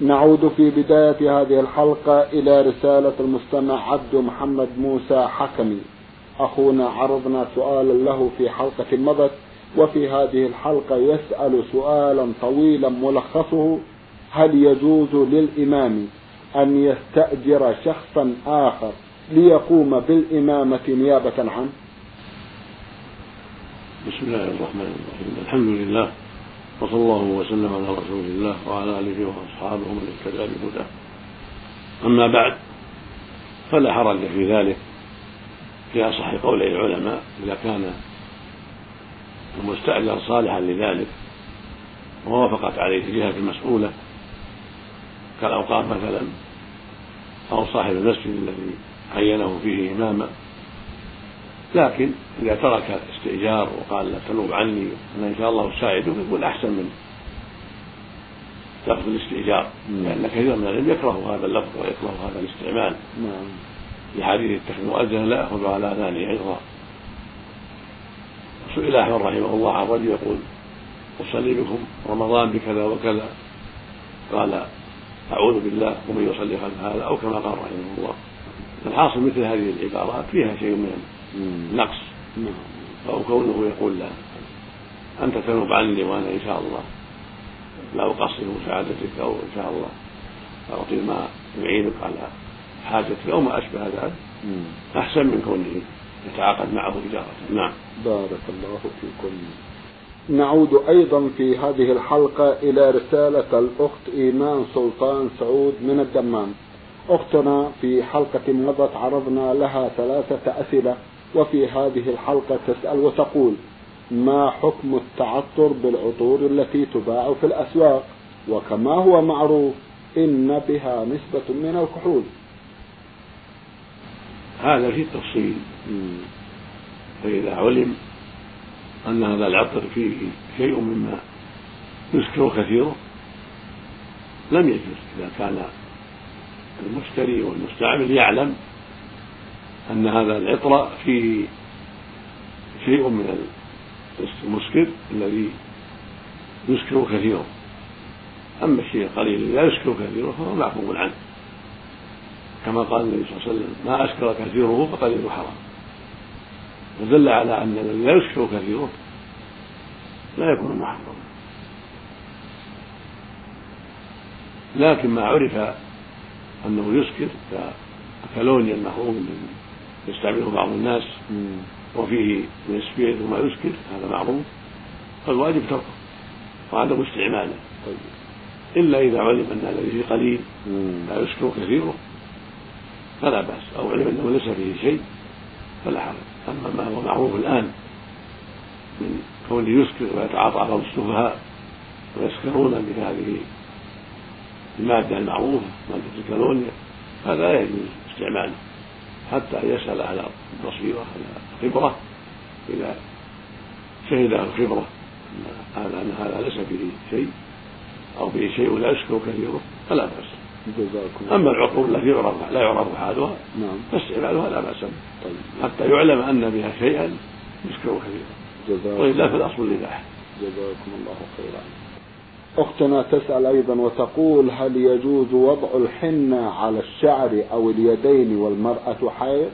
نعود في بداية هذه الحلقة إلى رسالة المستمع عبد محمد موسى حكمي. أخونا عرضنا سؤالا له في حلقة مضت وفي هذه الحلقة يسأل سؤالا طويلا ملخصه هل يجوز للإمام أن يستأجر شخصا آخر ليقوم بالإمامة نيابة عنه بسم الله الرحمن الرحيم. الحمد لله. وصلى الله وسلم على رسول الله وعلى آله وأصحابه من اهتدى بهداه. أما بعد فلا حرج في ذلك في أصح قولي العلماء إذا كان المستأجر صالحا لذلك ووافقت عليه الجهه المسؤولة كالأوقاف مثلا أو صاحب المسجد الذي عينه فيه اماما لكن إذا ترك الاستئجار وقال لا تنوب عني أنا إن شاء الله أساعدك يكون أحسن من لفظ الاستئجار. لأن كثيرا من العلم يكره هذا اللفظ ويكره هذا الاستعمال. نعم. لحديث اتخذ مؤذنا لا يأخذ على أذانه عظا سئل أحمد رحمه الله عن رجل يقول أصلي بكم رمضان بكذا وكذا. قال أعوذ بالله ومن يصلي خلف هذا أو كما قال رحمه الله. الحاصل مثل هذه العبارات فيها شيء من نقص. أو كونه يقول لا. أنت تنوب عني وأنا إن شاء الله. لا أقصر مساعدتك أو إن شاء الله. أعطي ما يعينك على حاجتك أو ما أشبه ذلك. أحسن من كونه يتعاقد معه إجارة. نعم. بارك الله فيكم. نعود أيضا في هذه الحلقة إلى رسالة الأخت إيمان سلطان سعود من الدمام. أختنا في حلقة مضت عرضنا لها ثلاثة أسئلة. وفي هذه الحلقة تسأل وتقول ما حكم التعطر بالعطور التي تباع في الأسواق؟ وكما هو معروف إن بها نسبة من الكحول. هذا في تفصيل. فإذا علم أن هذا العطر فيه شيء مما يسكر كثيره لم يجوز. إذا كان المشتري والمستعمل يعلم أن هذا العطر فيه شيء من المسكر الذي يسكر كثيره أما الشيء القليل الذي لا يسكر كثيره فهو معفو عنه. كما قال النبي صلى الله عليه وسلم ما أسكر كثيره فقليل حرام. ودل على أن الذي لا يسكر كثيره لا يكون محرما لكن ما عرف أنه يسكر كالكالونيا المحروم يستعمله بعض الناس وفيه من السبيرت وما يسكر هذا معروف. فالواجب تركه وعدم استعماله طيب. إلا إذا علم أن الذي فيه قليل لا يسكر كثيره. فلا بأس أو علم أنه ليس فيه شيء فلا حرج. أما ما هو معروف الآن من كونه يسكر ويتعاطى بعض السفهاء ويسكرون بهذه المادة المعروفة مادة الكالونيا هذا لا يجوز استعماله. حتى يسأل أهل البصيرة أهل الخبرة إذا شهد أهل الخبرة هذا أن هذا ليس به شيء أو به شيء لا يسكر كثيره فلا بأس. جزاكم أما العقول التي يعرف لا يعرف حالها نعم. فاستعمالها لا بأس طيب. حتى يعلم أن بها شيئا يسكر كثيرا. جزاكم وإلا فالأصل الإباحة جزاكم الله خيرا. أختنا تسأل أيضا وتقول هل يجوز وضع الحنة على الشعر أو اليدين والمرأة حائض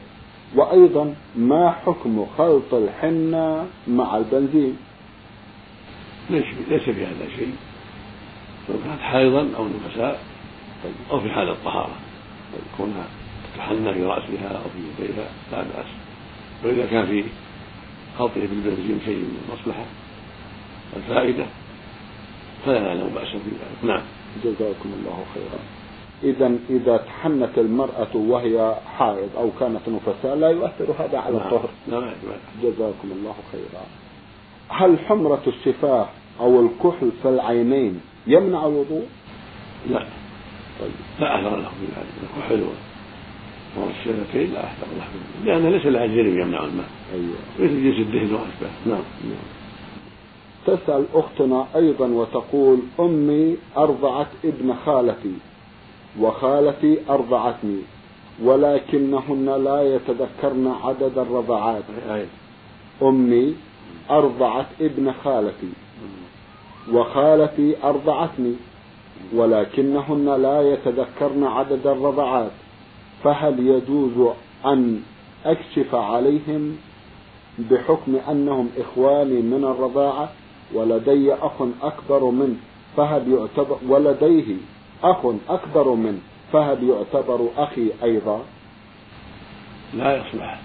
وأيضا ما حكم خلط الحنة مع البنزين؟ ليس ليس في هذا شيء. سواء كانت حائضا أو نفساء أو في حال الطهارة كونها تتحنى في رأسها أو في يديها لا بأس. وإذا كان في خلطه بالبنزين شيء من المصلحة والفائدة فلا بأسا في ذلك نعم. جزاكم الله خيرا. إذا إذا تحنت المرأة وهي حائض أو كانت نفساء لا يؤثر هذا على نعم. الطهر. نعم جزاكم الله خيرا. هل حمرة الشفاه أو الكحل في العينين يمنع الوضوء؟ لا. طيب لا أثر له في ذلك الكحل والسنتين لا أثر له لأنه ليس لها جرم يمنع الماء. أيوة. مثل جنس الدهن وأشباه. نعم. نعم. تسأل أختنا أيضا وتقول أمي أرضعت ابن خالتي وخالتي أرضعتني ولكنهن لا يتذكرن عدد الرضعات. أمي أرضعت ابن خالتي وخالتي أرضعتني ولكنهن لا يتذكرن عدد الرضعات. فهل يجوز أن أكشف عليهم بحكم أنهم إخواني من الرضاعة؟ ولدي أخ أكبر منه فهل يعتبر ولديه أخ أكبر منه فهل يعتبر أخي أيضا؟ لا يصلح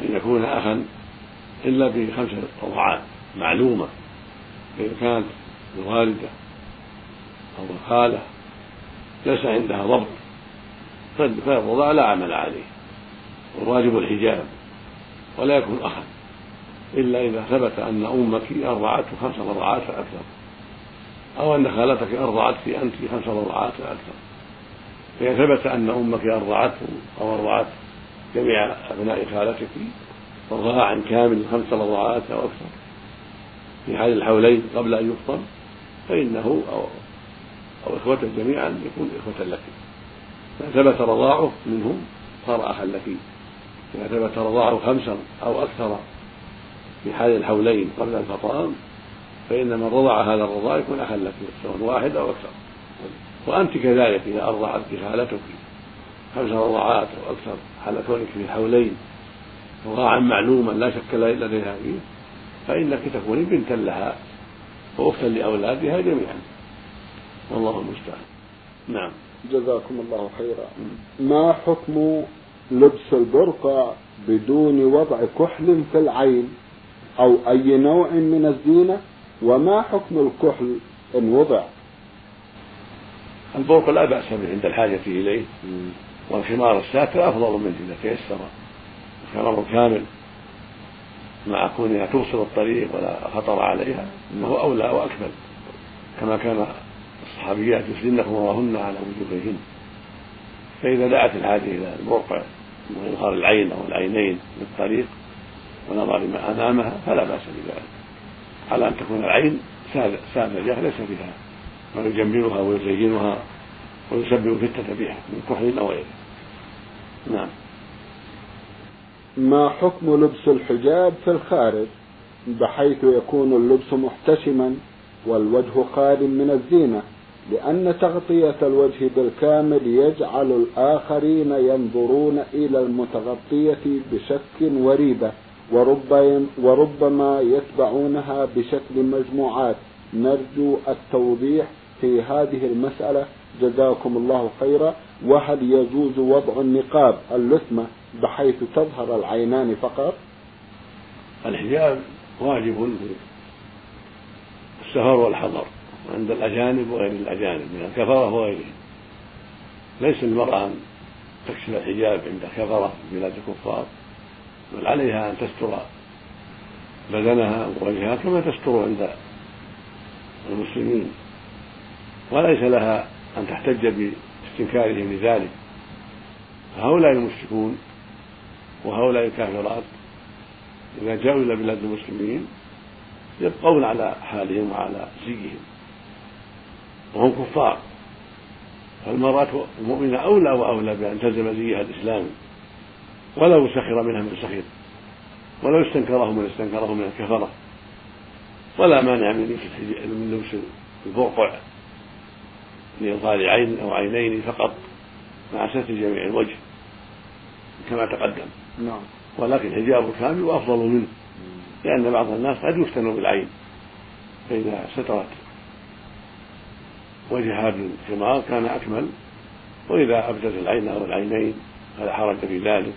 أن يكون أخا إلا بخمسة رضعات معلومة إذا كانت الوالدة أو الخالة ليس عندها ضبط فالرضاع لا عمل عليه والواجب الحجاب ولا يكون أخا. إلا إذا ثبت أن أمك أرضعته خمس رضعات فأكثر أو أن خالتك أرضعتك أنت خمس رضعات فأكثر فإذا ثبت أن أمك أرضعته أو أرضعت جميع أبناء خالتك رضاعا كامل خمس رضعات أو أكثر. في حال الحولين قبل أن يفطر فإنه أو أو إخوته جميعا يكون إخوة لك. إذا ثبت رضاعه منهم صار أخا لك. إذا ثبت رضاعه خمسا أو أكثر في حال الحولين قبل الفطام فإن من رضع هذا الرضاع يكون أخا لك سواء واحد أو أكثر. وأنت كذلك إذا أرضعت خالتك خمس رضعات أو أكثر حال كونك في الحولين رضاعا معلوما لا شك لديها فيه فإنك تكوني بنتا لها وأختا لأولادها جميعا. والله المستعان. نعم. جزاكم الله خيرا. ما حكم لبس البرقع بدون وضع كحل في العين؟ أو أي نوع من الزينة وما حكم الكحل إن وضع؟ البرق لا بأس به عند الحاجة إليه. والخمار الساتر أفضل منه إذا تيسر. الخمار كامل. مع كونها توصل الطريق ولا خطر عليها فهو أولى وأكمل. كما كان الصحابيات يسلمن خمرهن على وجوههن. فإذا دعت الحاجة إلى البرقع وإظهار العين أو العينين للطريق ونظر ما أمامها فلا بأس بذلك. على أن تكون العين ساذجة ليس بها ما يجملها ويزينها ويسبب فتنة بها من كحل أو غيره. نعم. ما حكم لبس الحجاب في الخارج؟ بحيث يكون اللبس محتشما والوجه خال من الزينة لأن تغطية الوجه بالكامل يجعل الآخرين ينظرون إلى المتغطية بشك وريبة. وربما يتبعونها بشكل مجموعات. نرجو التوضيح في هذه المسألة. جزاكم الله خيرا. وهل يجوز وضع النقاب اللثمة بحيث تظهر العينان فقط؟ الحجاب واجب في السفر والحضر عند الأجانب وغير الأجانب من الكفرة وغيرهم. ليس المرأة أن تكشف الحجاب عند كفرة في بلاد الكفار. بل عليها أن تستر بدنها ووجهها كما تستر عند المسلمين. وليس لها أن تحتج باستنكارهم لذلك. فهؤلاء المشركون وهؤلاء الكافرات إذا جاءوا إلى بلاد المسلمين يبقون على حالهم وعلى زيهم. وهم كفار. فالمرأة المؤمنة أولى وأولى بأن تلزم زيها الإسلامي ولو سخر منها من سخر ولو استنكره من استنكره من الكفرة. ولا مانع من من لبس البرقع لإظهار عين أو عينين فقط مع ستر جميع الوجه كما تقدم. نعم. ولكن حجاب كامل أفضل منه لأن بعض الناس قد يفتن بالعين. فإذا سترت وجهها بالخمار كان أكمل وإذا أبدت العين أو العينين فلا حرج في ذلك.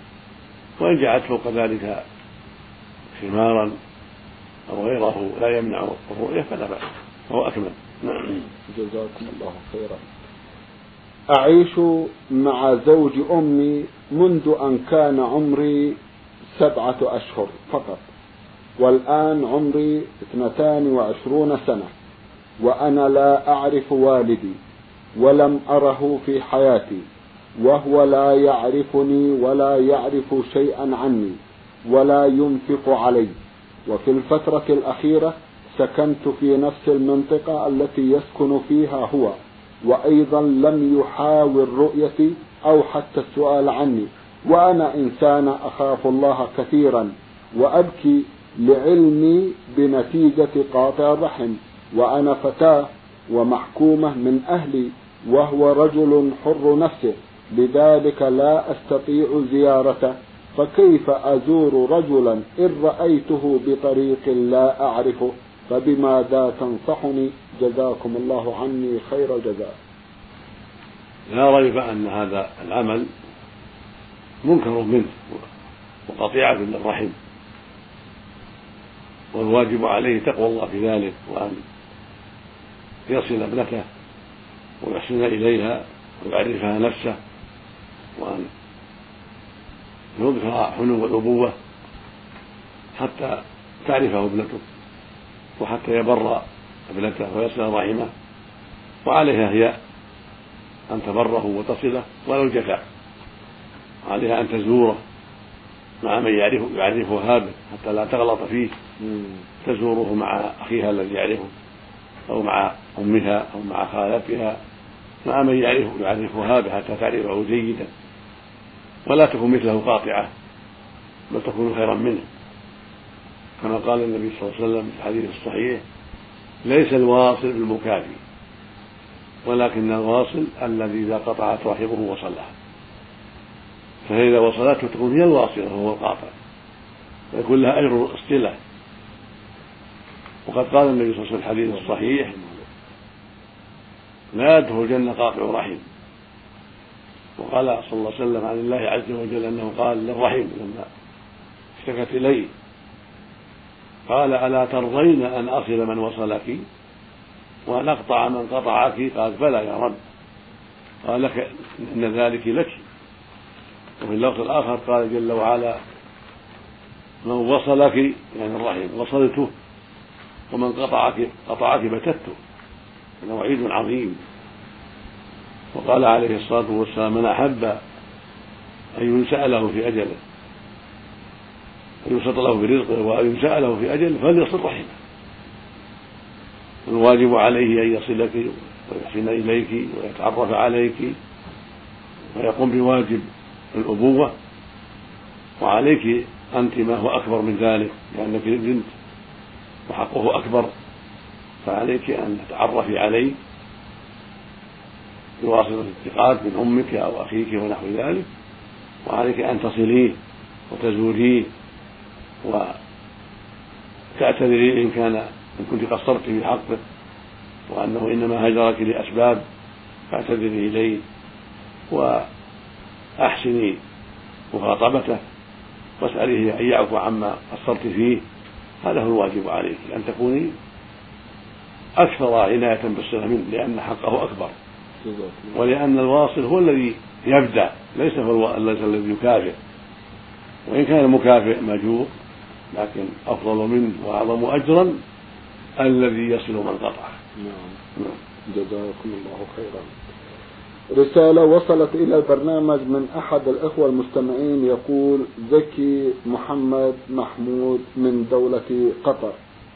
وإن جعلت فوق ذلك خمارا أو غيره لا يمنع الرؤية فلا بأس. فهو أكمل. نعم. جزاكم الله خيرا. أعيش مع زوج أمي منذ أن كان عمري سبعة أشهر فقط. والآن عمري اثنتان وعشرون سنة. وأنا لا أعرف والدي ولم أره في حياتي. وهو لا يعرفني ولا يعرف شيئا عني ولا ينفق علي. وفي الفترة الأخيرة سكنت في نفس المنطقة التي يسكن فيها هو وأيضا لم يحاول رؤيتي أو حتى السؤال عني. وأنا إنسان أخاف الله كثيرا وأبكي لعلمي بنتيجة قاطع الرحم. وأنا فتاة ومحكومة من أهلي وهو رجل حر نفسه. لذلك لا أستطيع زيارته فكيف أزور رجلا إن رأيته بطريق لا أعرفه؟ فبماذا تنصحني؟ جزاكم الله عني خير الجزاء. لا ريب أن هذا العمل منكر منه وقطيعة للرحم والواجب عليه تقوى الله في ذلك وأن يصل ابنته ويحسن إليها ويعرفها نفسه. وأن يظهر حنو الأبوة حتى تعرفه ابنته وحتى يبر ابنته ويصل رحمه وعليها هي أن تبره وتصله ولو جفا عليها أن تزوره مع من يعرف يعرفها به حتى لا تغلط فيه تزوره مع أخيها الذي يعرفه أو مع أمها أو مع خالتها مع من يعرف يعرفها به حتى تعرفه جيدا. ولا تكن مثله قاطعة بل تكون خيرا منه. كما قال النبي صلى الله عليه وسلم في الحديث الصحيح ليس الواصل بالمكافي ولكن الواصل الذي إذا قطعت رحمه وصلها. فإذا وصلته تكون هي الواصلة وهو القاطع. ويكون لها أجر الصلة وقد قال النبي صلى الله عليه وسلم في الحديث الصحيح لا يدخل الجنة قاطع رحم. وقال صلى الله عليه وسلم عن الله عز وجل أنه قال للرحم لما اشتكت إليه قال ألا ترضين أن أصل من وصلك وأن أقطع من قطعك؟ قال بلى يا رب. قال لك إن ذلك لك. وفي اللفظ الآخر قال جل وعلا من وصلك يعني الرحم وصلته ومن قطعك قطعك بتته. هذا وعيد عظيم. وقال عليه الصلاة والسلام من أحب أن ينسأ له في أجله أن يبسط له في رزقه وأن ينسأ له في أجله فليصل رحمه. الواجب عليه أن يصلك ويحسن إليك ويتعرف عليك ويقوم بواجب الأبوة. وعليك أنت ما هو أكبر من ذلك لأنك بنت وحقه أكبر. فعليك أن تتعرفي عليه بواسطة الثقات من أمك أو أخيك ونحو ذلك وعليك أن تصليه وتزوريه وتعتذري إن كان إن كنت قصرت في حقه وأنه إنما هجرك لأسباب فاعتذري إليه وأحسني مخاطبته واسأليه أن يعفو عما قصرت فيه هذا هو الواجب عليك أن تكوني أكثر عناية بالصلة منه لأن حقه أكبر. ولأن الواصل هو الذي يبدأ ليس هو الذي يكافئ. وإن كان المكافئ مأجور لكن أفضل منه وأعظم أجرا الذي يصل من قطعه نعم. جزاكم الله خيرا. رسالة وصلت إلى البرنامج من أحد الإخوة المستمعين يقول زكي محمد محمود من دولة قطر.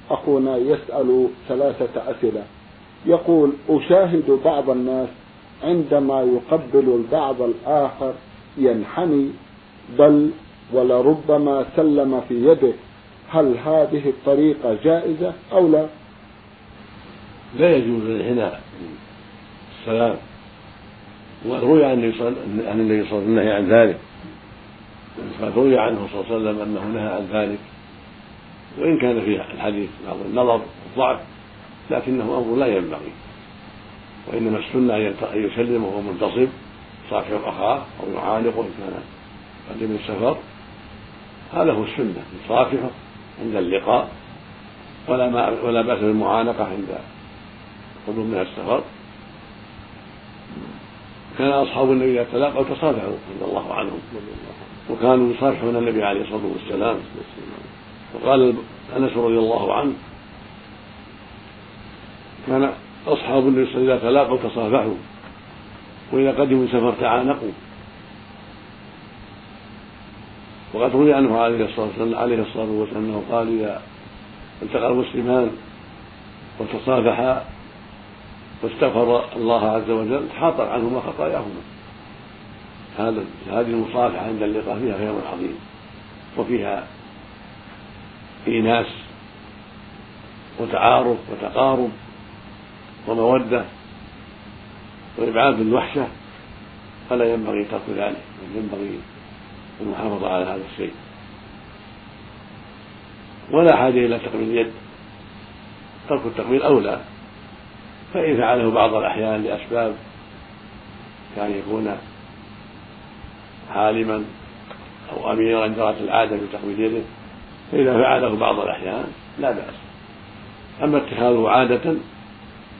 أخونا يسأل ثلاثة أسئلة. يقول أشاهد بعض الناس عندما يقبل البعض الآخر ينحني بل ولربما سلم في يده. هل هذه الطريقة جائزة أو لا؟ لا يجوز الإنحناء السلام. وروي عن النبي صلى الله عليه وسلم عن ذلك. قد روي عنه صلى الله عليه وسلم أنه نهى عن ذلك. وإن كان في الحديث بعض النظر والضعف لكنه أمر لا ينبغي وإنما السنة أن يسلم وهو منتصب صافح اخاه أو يعانقه إن كان قد من السفر. هذا هو السنة يصافحه عند اللقاء ولا ما ولا بأس بالمعانقة عند قدوم من السفر. كان أصحاب النبي إذا تلاقوا تصافحوا رضي الله عنهم وكانوا يصافحون النبي عليه الصلاة والسلام. وقال أنس رضي الله عنه كان أصحاب النبي صلى الله عليه وسلم إذا تلاقوا تصافحوا. وإذا قدموا من سفر تعانقوا. وقد روي عنه عليه الصلاة والسلام عليه الصلاة والسلام أنه قال إذا التقى المسلمان وتصافحا واستغفر الله عز وجل حاط عنهما خطاياهما. هذا هذه المصافحة عند اللقاء فيها خير عظيم. وفيها إيناس وتعارف وتقارب. ومودة وإبعاد الوحشة فلا ينبغي ترك ذلك بل ينبغي المحافظة على هذا الشيء. ولا حاجة إلى تقبيل اليد ترك التقبيل أولى. فإن فعله بعض الأحيان لأسباب كان يكون عالما أو أميرا جرت العادة بتقبيل يده فإذا فعله بعض الأحيان لا بأس. أما اتخاذه عادة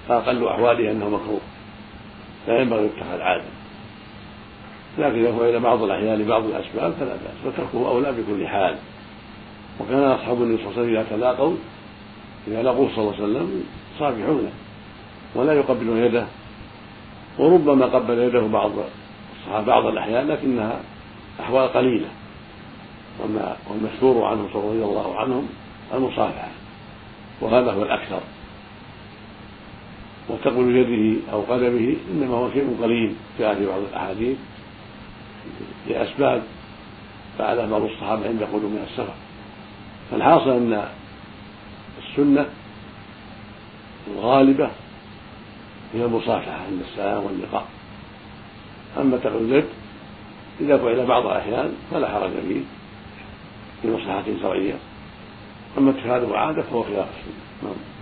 فأقل أحواله أنه مكروه. لا ينبغي اتخاذ عادة لكن إذا فعل بعض الأحيان لبعض الأسباب فلا بأس وتركه أولى بكل حال. وكان أصحاب النبي صلى الله عليه وسلم إذا تلاقوا إذا لقوه صلى الله عليه وسلم صافحونه ولا يقبلون يده. وربما قبل يده بعض الصحابة بعض الأحيان لكنها أحوال قليلة. وما والمشهور عنهم رضي الله عنهم المصافحة وهذا هو الأكثر. وتقبل يده أو قدمه إنما هو شيء قليل. جاء في بعض الأحاديث لأسباب فعلها بعض الصحابة عند قدوم من السفر. فالحاصل أن السنة الغالبة هي المصافحة عند السلام واللقاء. أما تقبل اليد إذا فعل بعض الأحيان فلا حرج فيه لمصلحة شرعية. أما اتخاذه عادة فهو خلاف السنة. نعم.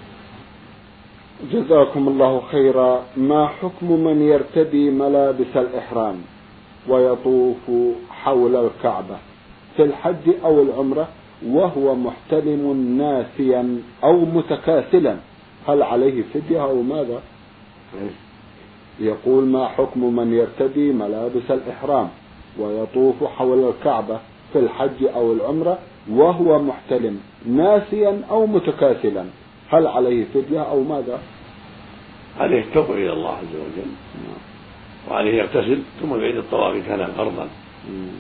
جزاكم الله خيرا ما حكم من يرتدي ملابس الإحرام ويطوف حول الكعبة في الحج أو العمرة وهو محتلم ناسيا أو متكاسلا هل عليه فدية أو ماذا؟ يقول ما حكم من يرتدي ملابس الإحرام ويطوف حول الكعبة في الحج أو العمرة وهو محتلم ناسيا أو متكاسلا هل عليه فدية أو ماذا؟ عليه التوبة إلى الله عز وجل. وعليه يغتسل ثم يعيد الطواف إن كان فرضا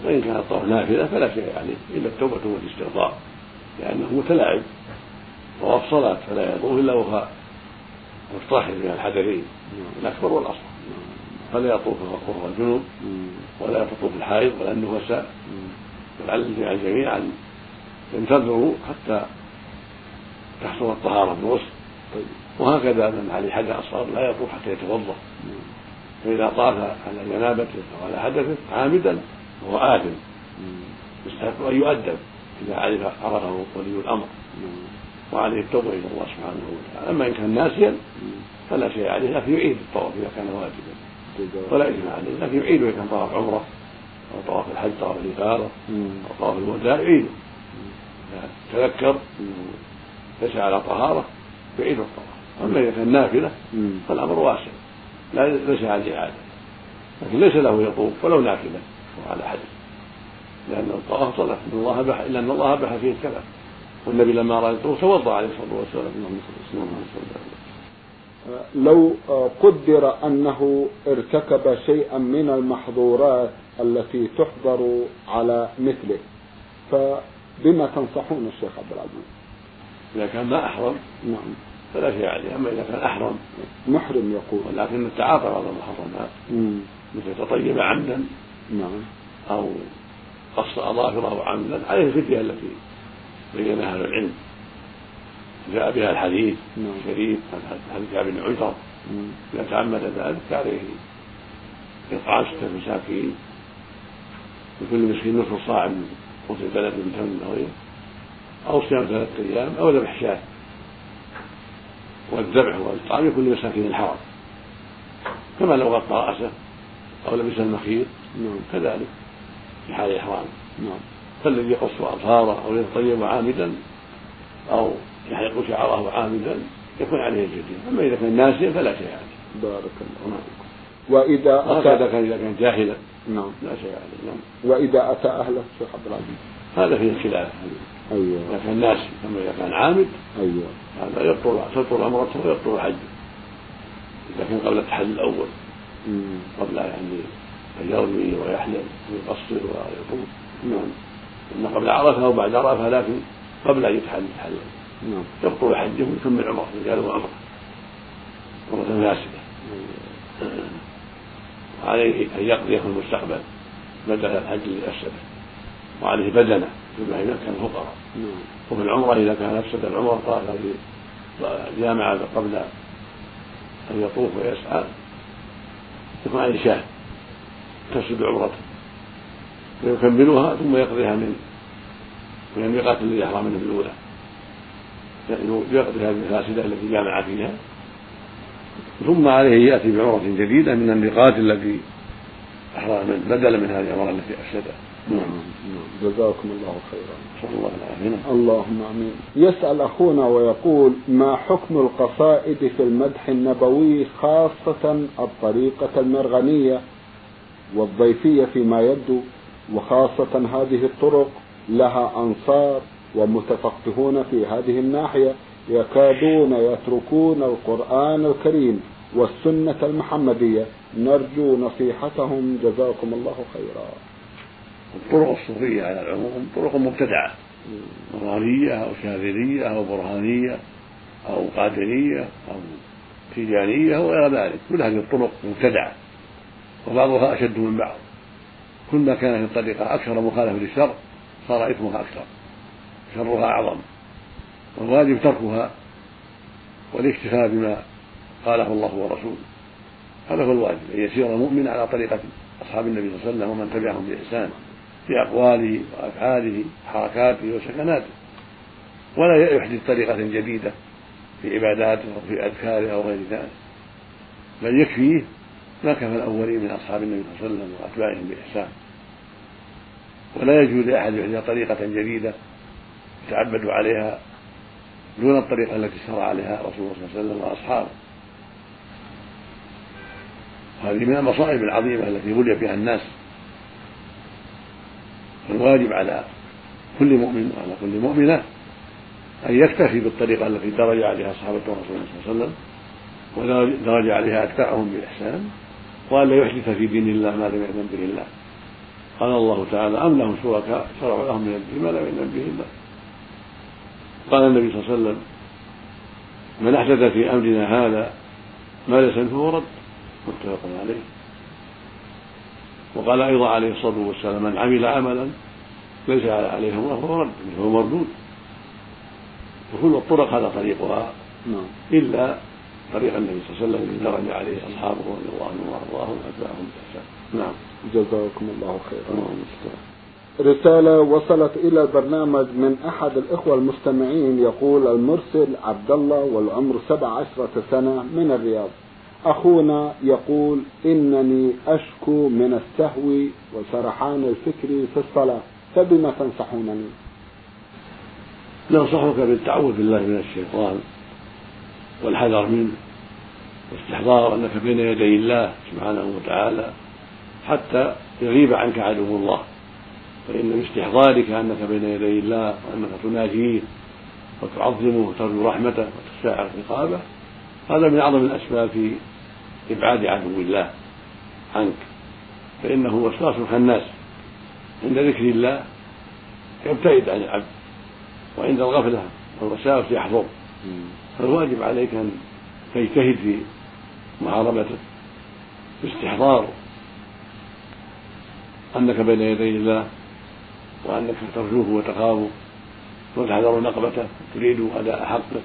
وإن كان الطواف نافلة فلا شيء عليه إلا التوبة والاستغفار. لأنه متلاعب. طواف صلاة فلا يطوف إلا وهو مطهر من الحدثين الأكبر والأصغر. فلا يطوف وهو الجنوب ولا تطوف الحائض ولا النفساء. ولعل الجميع أن ينتظروا حتى تحصل الطهارة بالغسل وهكذا من عليه حدث أصغر لا يطوف حتى يتوضأ. فإذا طاف على جنابته أو على حدثه عامدا فهو آثم. يستحق أن يؤدب إذا عرف عرفه ولي الأمر. وعليه التوبة إلى الله سبحانه وتعالى. أما إن كان ناسيا فلا شيء عليه لكن يعيد الطواف إذا كان واجبا. ولا إثم عليه لكن يعيده إذا كان طواف عمرة أو طواف الحج طواف الإفاضة أو طواف الوداع يعيده تذكر ليس على طهارة يعيد الطواف. أما إذا كان نافلة فالأمر واسع. لا ليس عليه عادة لكن ليس له يطوف ولو نافلة وعلى حدث لأن الطواف صلاة إن الله بح إلا أن الله بح فيه الكلام. والنبي لما أراد يطوف توضأ عليه الصلاة والسلام. اللهم صل وسلم لو قدر أنه ارتكب شيئا من المحظورات التي تحضر على مثله فبما تنصحون الشيخ عبد العزيز؟ إذا كان ما أحرم نعم. فلا شيء عليه. أما إذا كان أحرم. محرم يقول. ولكن التعاطى بعض المحرمات. مثل تطيب عمدا نعم. أو قص أظافره عمدا. عليه الفتية التي بينها أهل العلم. جاء بها الحديث نعم. الشريف حديث بن عجر إذا تعمد ذلك فعليه إطعام ستة مساكين لكل مسكين نصف صاع من قوت البلد من تمر أو صيام ثلاثة أيام أو ذبح شاة. والذبح والإطعام لكل مساكين الحرم كما لو غطى رأسه أو لبس المخيط نعم كذلك. في حال الإحرام نعم. فالذي يقص أظهاره أو يتطيب عامدا أو يحلق شعره عامدا يكون عليه الفدية أما إذا كان ناسيا فلا شيء عليه. بارك الله فيكم وإذا هكذا أتى كان إذا كان جاهلا نعم. لا شيء عليه نعم. وإذا أتى أهله شيخ عبد العزيز. هذا فيه الخلاف إذا أيوه كان ناسي أما إذا كان عامد أيوه. هذا يبطل تبطل عمرته ويبطل حجه إذا كان قبل التحلل الأول. قبل يعني أن يرمي ويحلم ويقصر ويطوف نعم. إن قبل عرفة أو بعد عرفة لكن قبل أن يتحلل يتحلل نعم. يبطل حجه ويكمل عمره رجاله عمره. عمرة فاسدة. وعليه أن يقضي في المستقبل بدل الحج الذي أفسده وعليه بدنه فيما إذا كان فقراء. نعم. وفي العمرة إذا كان أفسد العمرة طاف جامع قبل أن يطوف ويسعى يكون عليه شاة تفسد عمرته. ويكملها ثم يقضيها من من الميقات الذي أحرم منه في الأولى. يعني يقضي هذه الفاسدة التي جامع فيها. ثم عليه يأتي بعمرة جديدة من الميقات التي أحرم بدلا من هذه العمرة التي أفسدها. نعم نعم. جزاكم الله خيرا. صلى الله عليه اللهم آمين. يسأل أخونا ويقول ما حكم القصائد في المدح النبوي خاصة الطريقة المرغنية والضيفية فيما يبدو وخاصة هذه الطرق لها أنصار ومتفقهون في هذه الناحية؟ يكادون يتركون القرآن الكريم والسنة المحمدية. نرجو نصيحتهم. جزاكم الله خيرا. الطرق الصوفية على العموم طرق مبتدعة. نورانية أو شاذلية أو برهانية أو قادرية أو تيجانية أو غير ذلك. كل هذه الطرق مبتدعة وبعضها أشد من بعض. كلما كانت الطريقة أكثر مخالفة للشر صار إثمها أكثر شرها أعظم. والواجب تركها والاكتفاء بما قاله الله ورسوله. هذا هو الواجب أن يسير المؤمن على طريقة أصحاب النبي صلى الله عليه وسلم ومن تبعهم بإحسان في أقواله وأفعاله وحركاته وسكناته. ولا يحدث طريقة جديدة في عباداته أو في أذكاره أو غير ذلك. بل يكفيه ما كفى الأولين من أصحاب النبي صلى الله عليه وسلم وأتباعهم بإحسان. ولا يجوز لأحد يحدث طريقة جديدة يتعبد عليها دون الطريقة التي شرع عليها رسول الله صلى الله عليه وسلم وأصحابه. هذه من المصائب العظيمة التي بلي فيها الناس. الواجب على كل مؤمن وعلى كل مؤمنة أن يكتفي بالطريقة التي درج عليها صحابة رسول الله صلى الله عليه وسلم ودرج عليها أتباعهم بإحسان وأن لا يحدث في دين الله ما لم يأذن به الله. قال الله تعالى أم لهم شركاء شرعوا لهم من الدين ما لم يأذن به الله. قال النبي صلى الله عليه وسلم من أحدث في أمرنا هذا ما ليس فهو رد. متفق عليه. وقال أيضا عليه الصلاة والسلام من عمل عملا ليس عليه امره فهو رد فهو مردود. وكل الطرق هذا طريقها. نعم. إلا طريق النبي صلى الله عليه وسلم الذي درج عليه أصحابه رضي الله عنهم وأرضاهم واتباعهم بإحسان. نعم. جزاكم الله خيرا. رسالة وصلت إلى البرنامج من أحد الإخوة المستمعين يقول المرسل عبد الله والعمر سبع عشرة سنة من الرياض. أخونا يقول إنني أشكو من السهو وسرحان الفكر في الصلاة فبما تنصحونني؟ ننصحك بالتعوذ بالله من الشيطان والحذر منه واستحضار أنك بين يدي الله سبحانه وتعالى حتى يغيب عنك عدو الله. فإن باستحضارك أنك بين يدي الله وأنك تناجيه وتعظمه وترجو رحمته وتساعد عقابه هذا من أعظم الأسباب في إبعاد عدو الله عنك. فإنه وسواس الخناس. عند ذكر الله يبتعد عن العبد وعند الغفلة والوساوس يحضر فالواجب عليك أن تجتهد في محاربته باستحضار أنك بين يدي الله وأنك ترجوه وتخافه وتحذر نقبته تريد أداء حقه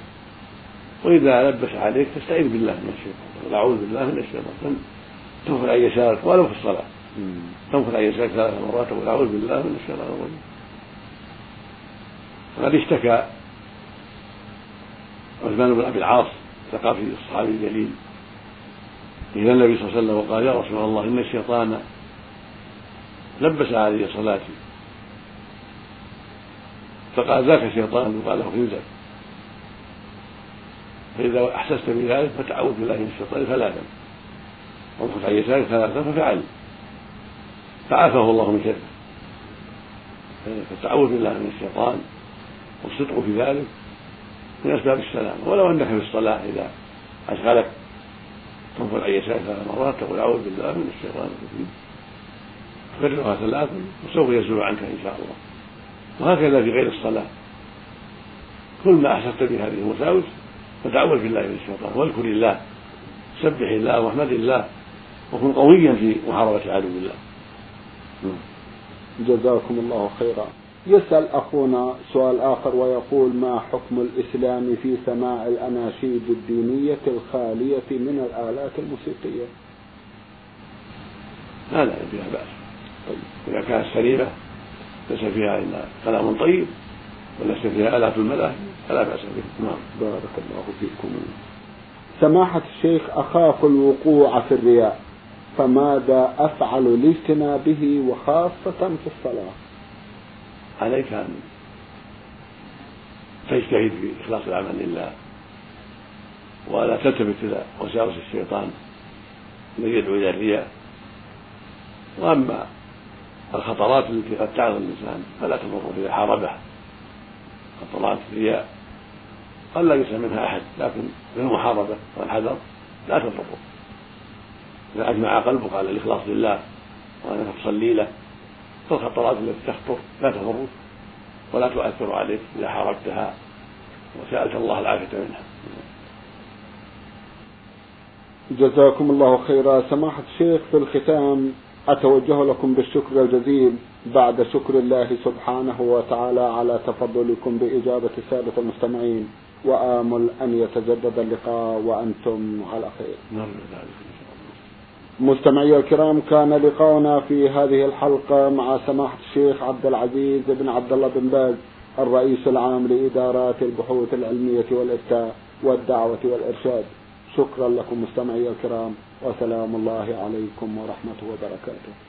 وإذا لبس عليك تستعيذ بالله من الشيطان أعوذ بالله من الشيطان. تنفذ عن يسارك ولو في الصلاة. تنفذ عن يسارك ثلاث مرات تقول أعوذ بالله من الشيطان الرجيم. وقد اشتكى عثمان بن أبي العاص ثقافي الصحابي الجليل إلى النبي صلى الله عليه وسلم وقال يا رسول الله إن الشيطان لبس علي صلاتي فقال ذاك شيطان وقال له خنزر فإذا أحسست بذلك فتعوذ بالله من الشيطان ثلاثا وانفث عن يسارك ثلاثا ففعل. فعافاه الله من شره فالتعوذ بالله من الشيطان والصدق في ذلك من أسباب السلام. ولو أنك في الصلاة إذا أشغلك تنفض عن يسارك ثلاث مرات تقول أعوذ بالله من الشيطان الرجيم. كررها ثلاثا وسوف يزول عنك إن شاء الله. وهكذا في غير الصلاة. كل ما أحسست بهذه الوساوس فتعوذ بالله من الشيطان واذكر الله سبح الله واحمد الله وكن قويا في محاربة عدو الله. جزاكم الله خيرا. يسأل أخونا سؤال آخر ويقول ما حكم الإسلام في سماع الأناشيد الدينية الخالية من الآلات الموسيقية؟ لا لا فيها بأس. طيب. إذا كانت سليمة ليس فيها إلا كلام طيب وليس فيها آلات الملاهي فلا بأس به. نعم. بارك الله فيكم. سماحة الشيخ أخاف الوقوع في الرياء فماذا أفعل لاجتنابه وخاصة في الصلاة؟ عليك أن تجتهد في إخلاص العمل لله ولا تلتفت إلى وساوس الشيطان الذي يدعو إلى الرياء. وأما الخطرات التي قد تعرض الإنسان فلا تضر إذا حاربها خطرات الرياء قد لا يسلم منها أحد لكن بالمحاربة والحذر لا تضر إذا أجمع قلبك على الإخلاص لله وأنك تصلي له فالخطرات التي تخطر لا تضرك ولا تؤثر عليك إذا حاربتها وسألت الله العافية منها. جزاكم الله خيرا. سماحة الشيخ في الختام أتوجه لكم بالشكر الجزيل بعد شكر الله سبحانه وتعالى على تفضلكم بإجابة السادة المستمعين وآمل أن يتجدد اللقاء وأنتم على خير. نعم مستمعي الكرام كان لقاؤنا في هذه الحلقة مع سماحة الشيخ عبد العزيز بن عبد الله بن باز الرئيس العام لإدارات البحوث العلمية والإفتاء والدعوة والإرشاد. شكرا لكم مستمعي الكرام. وسلام الله عليكم ورحمة وبركاته.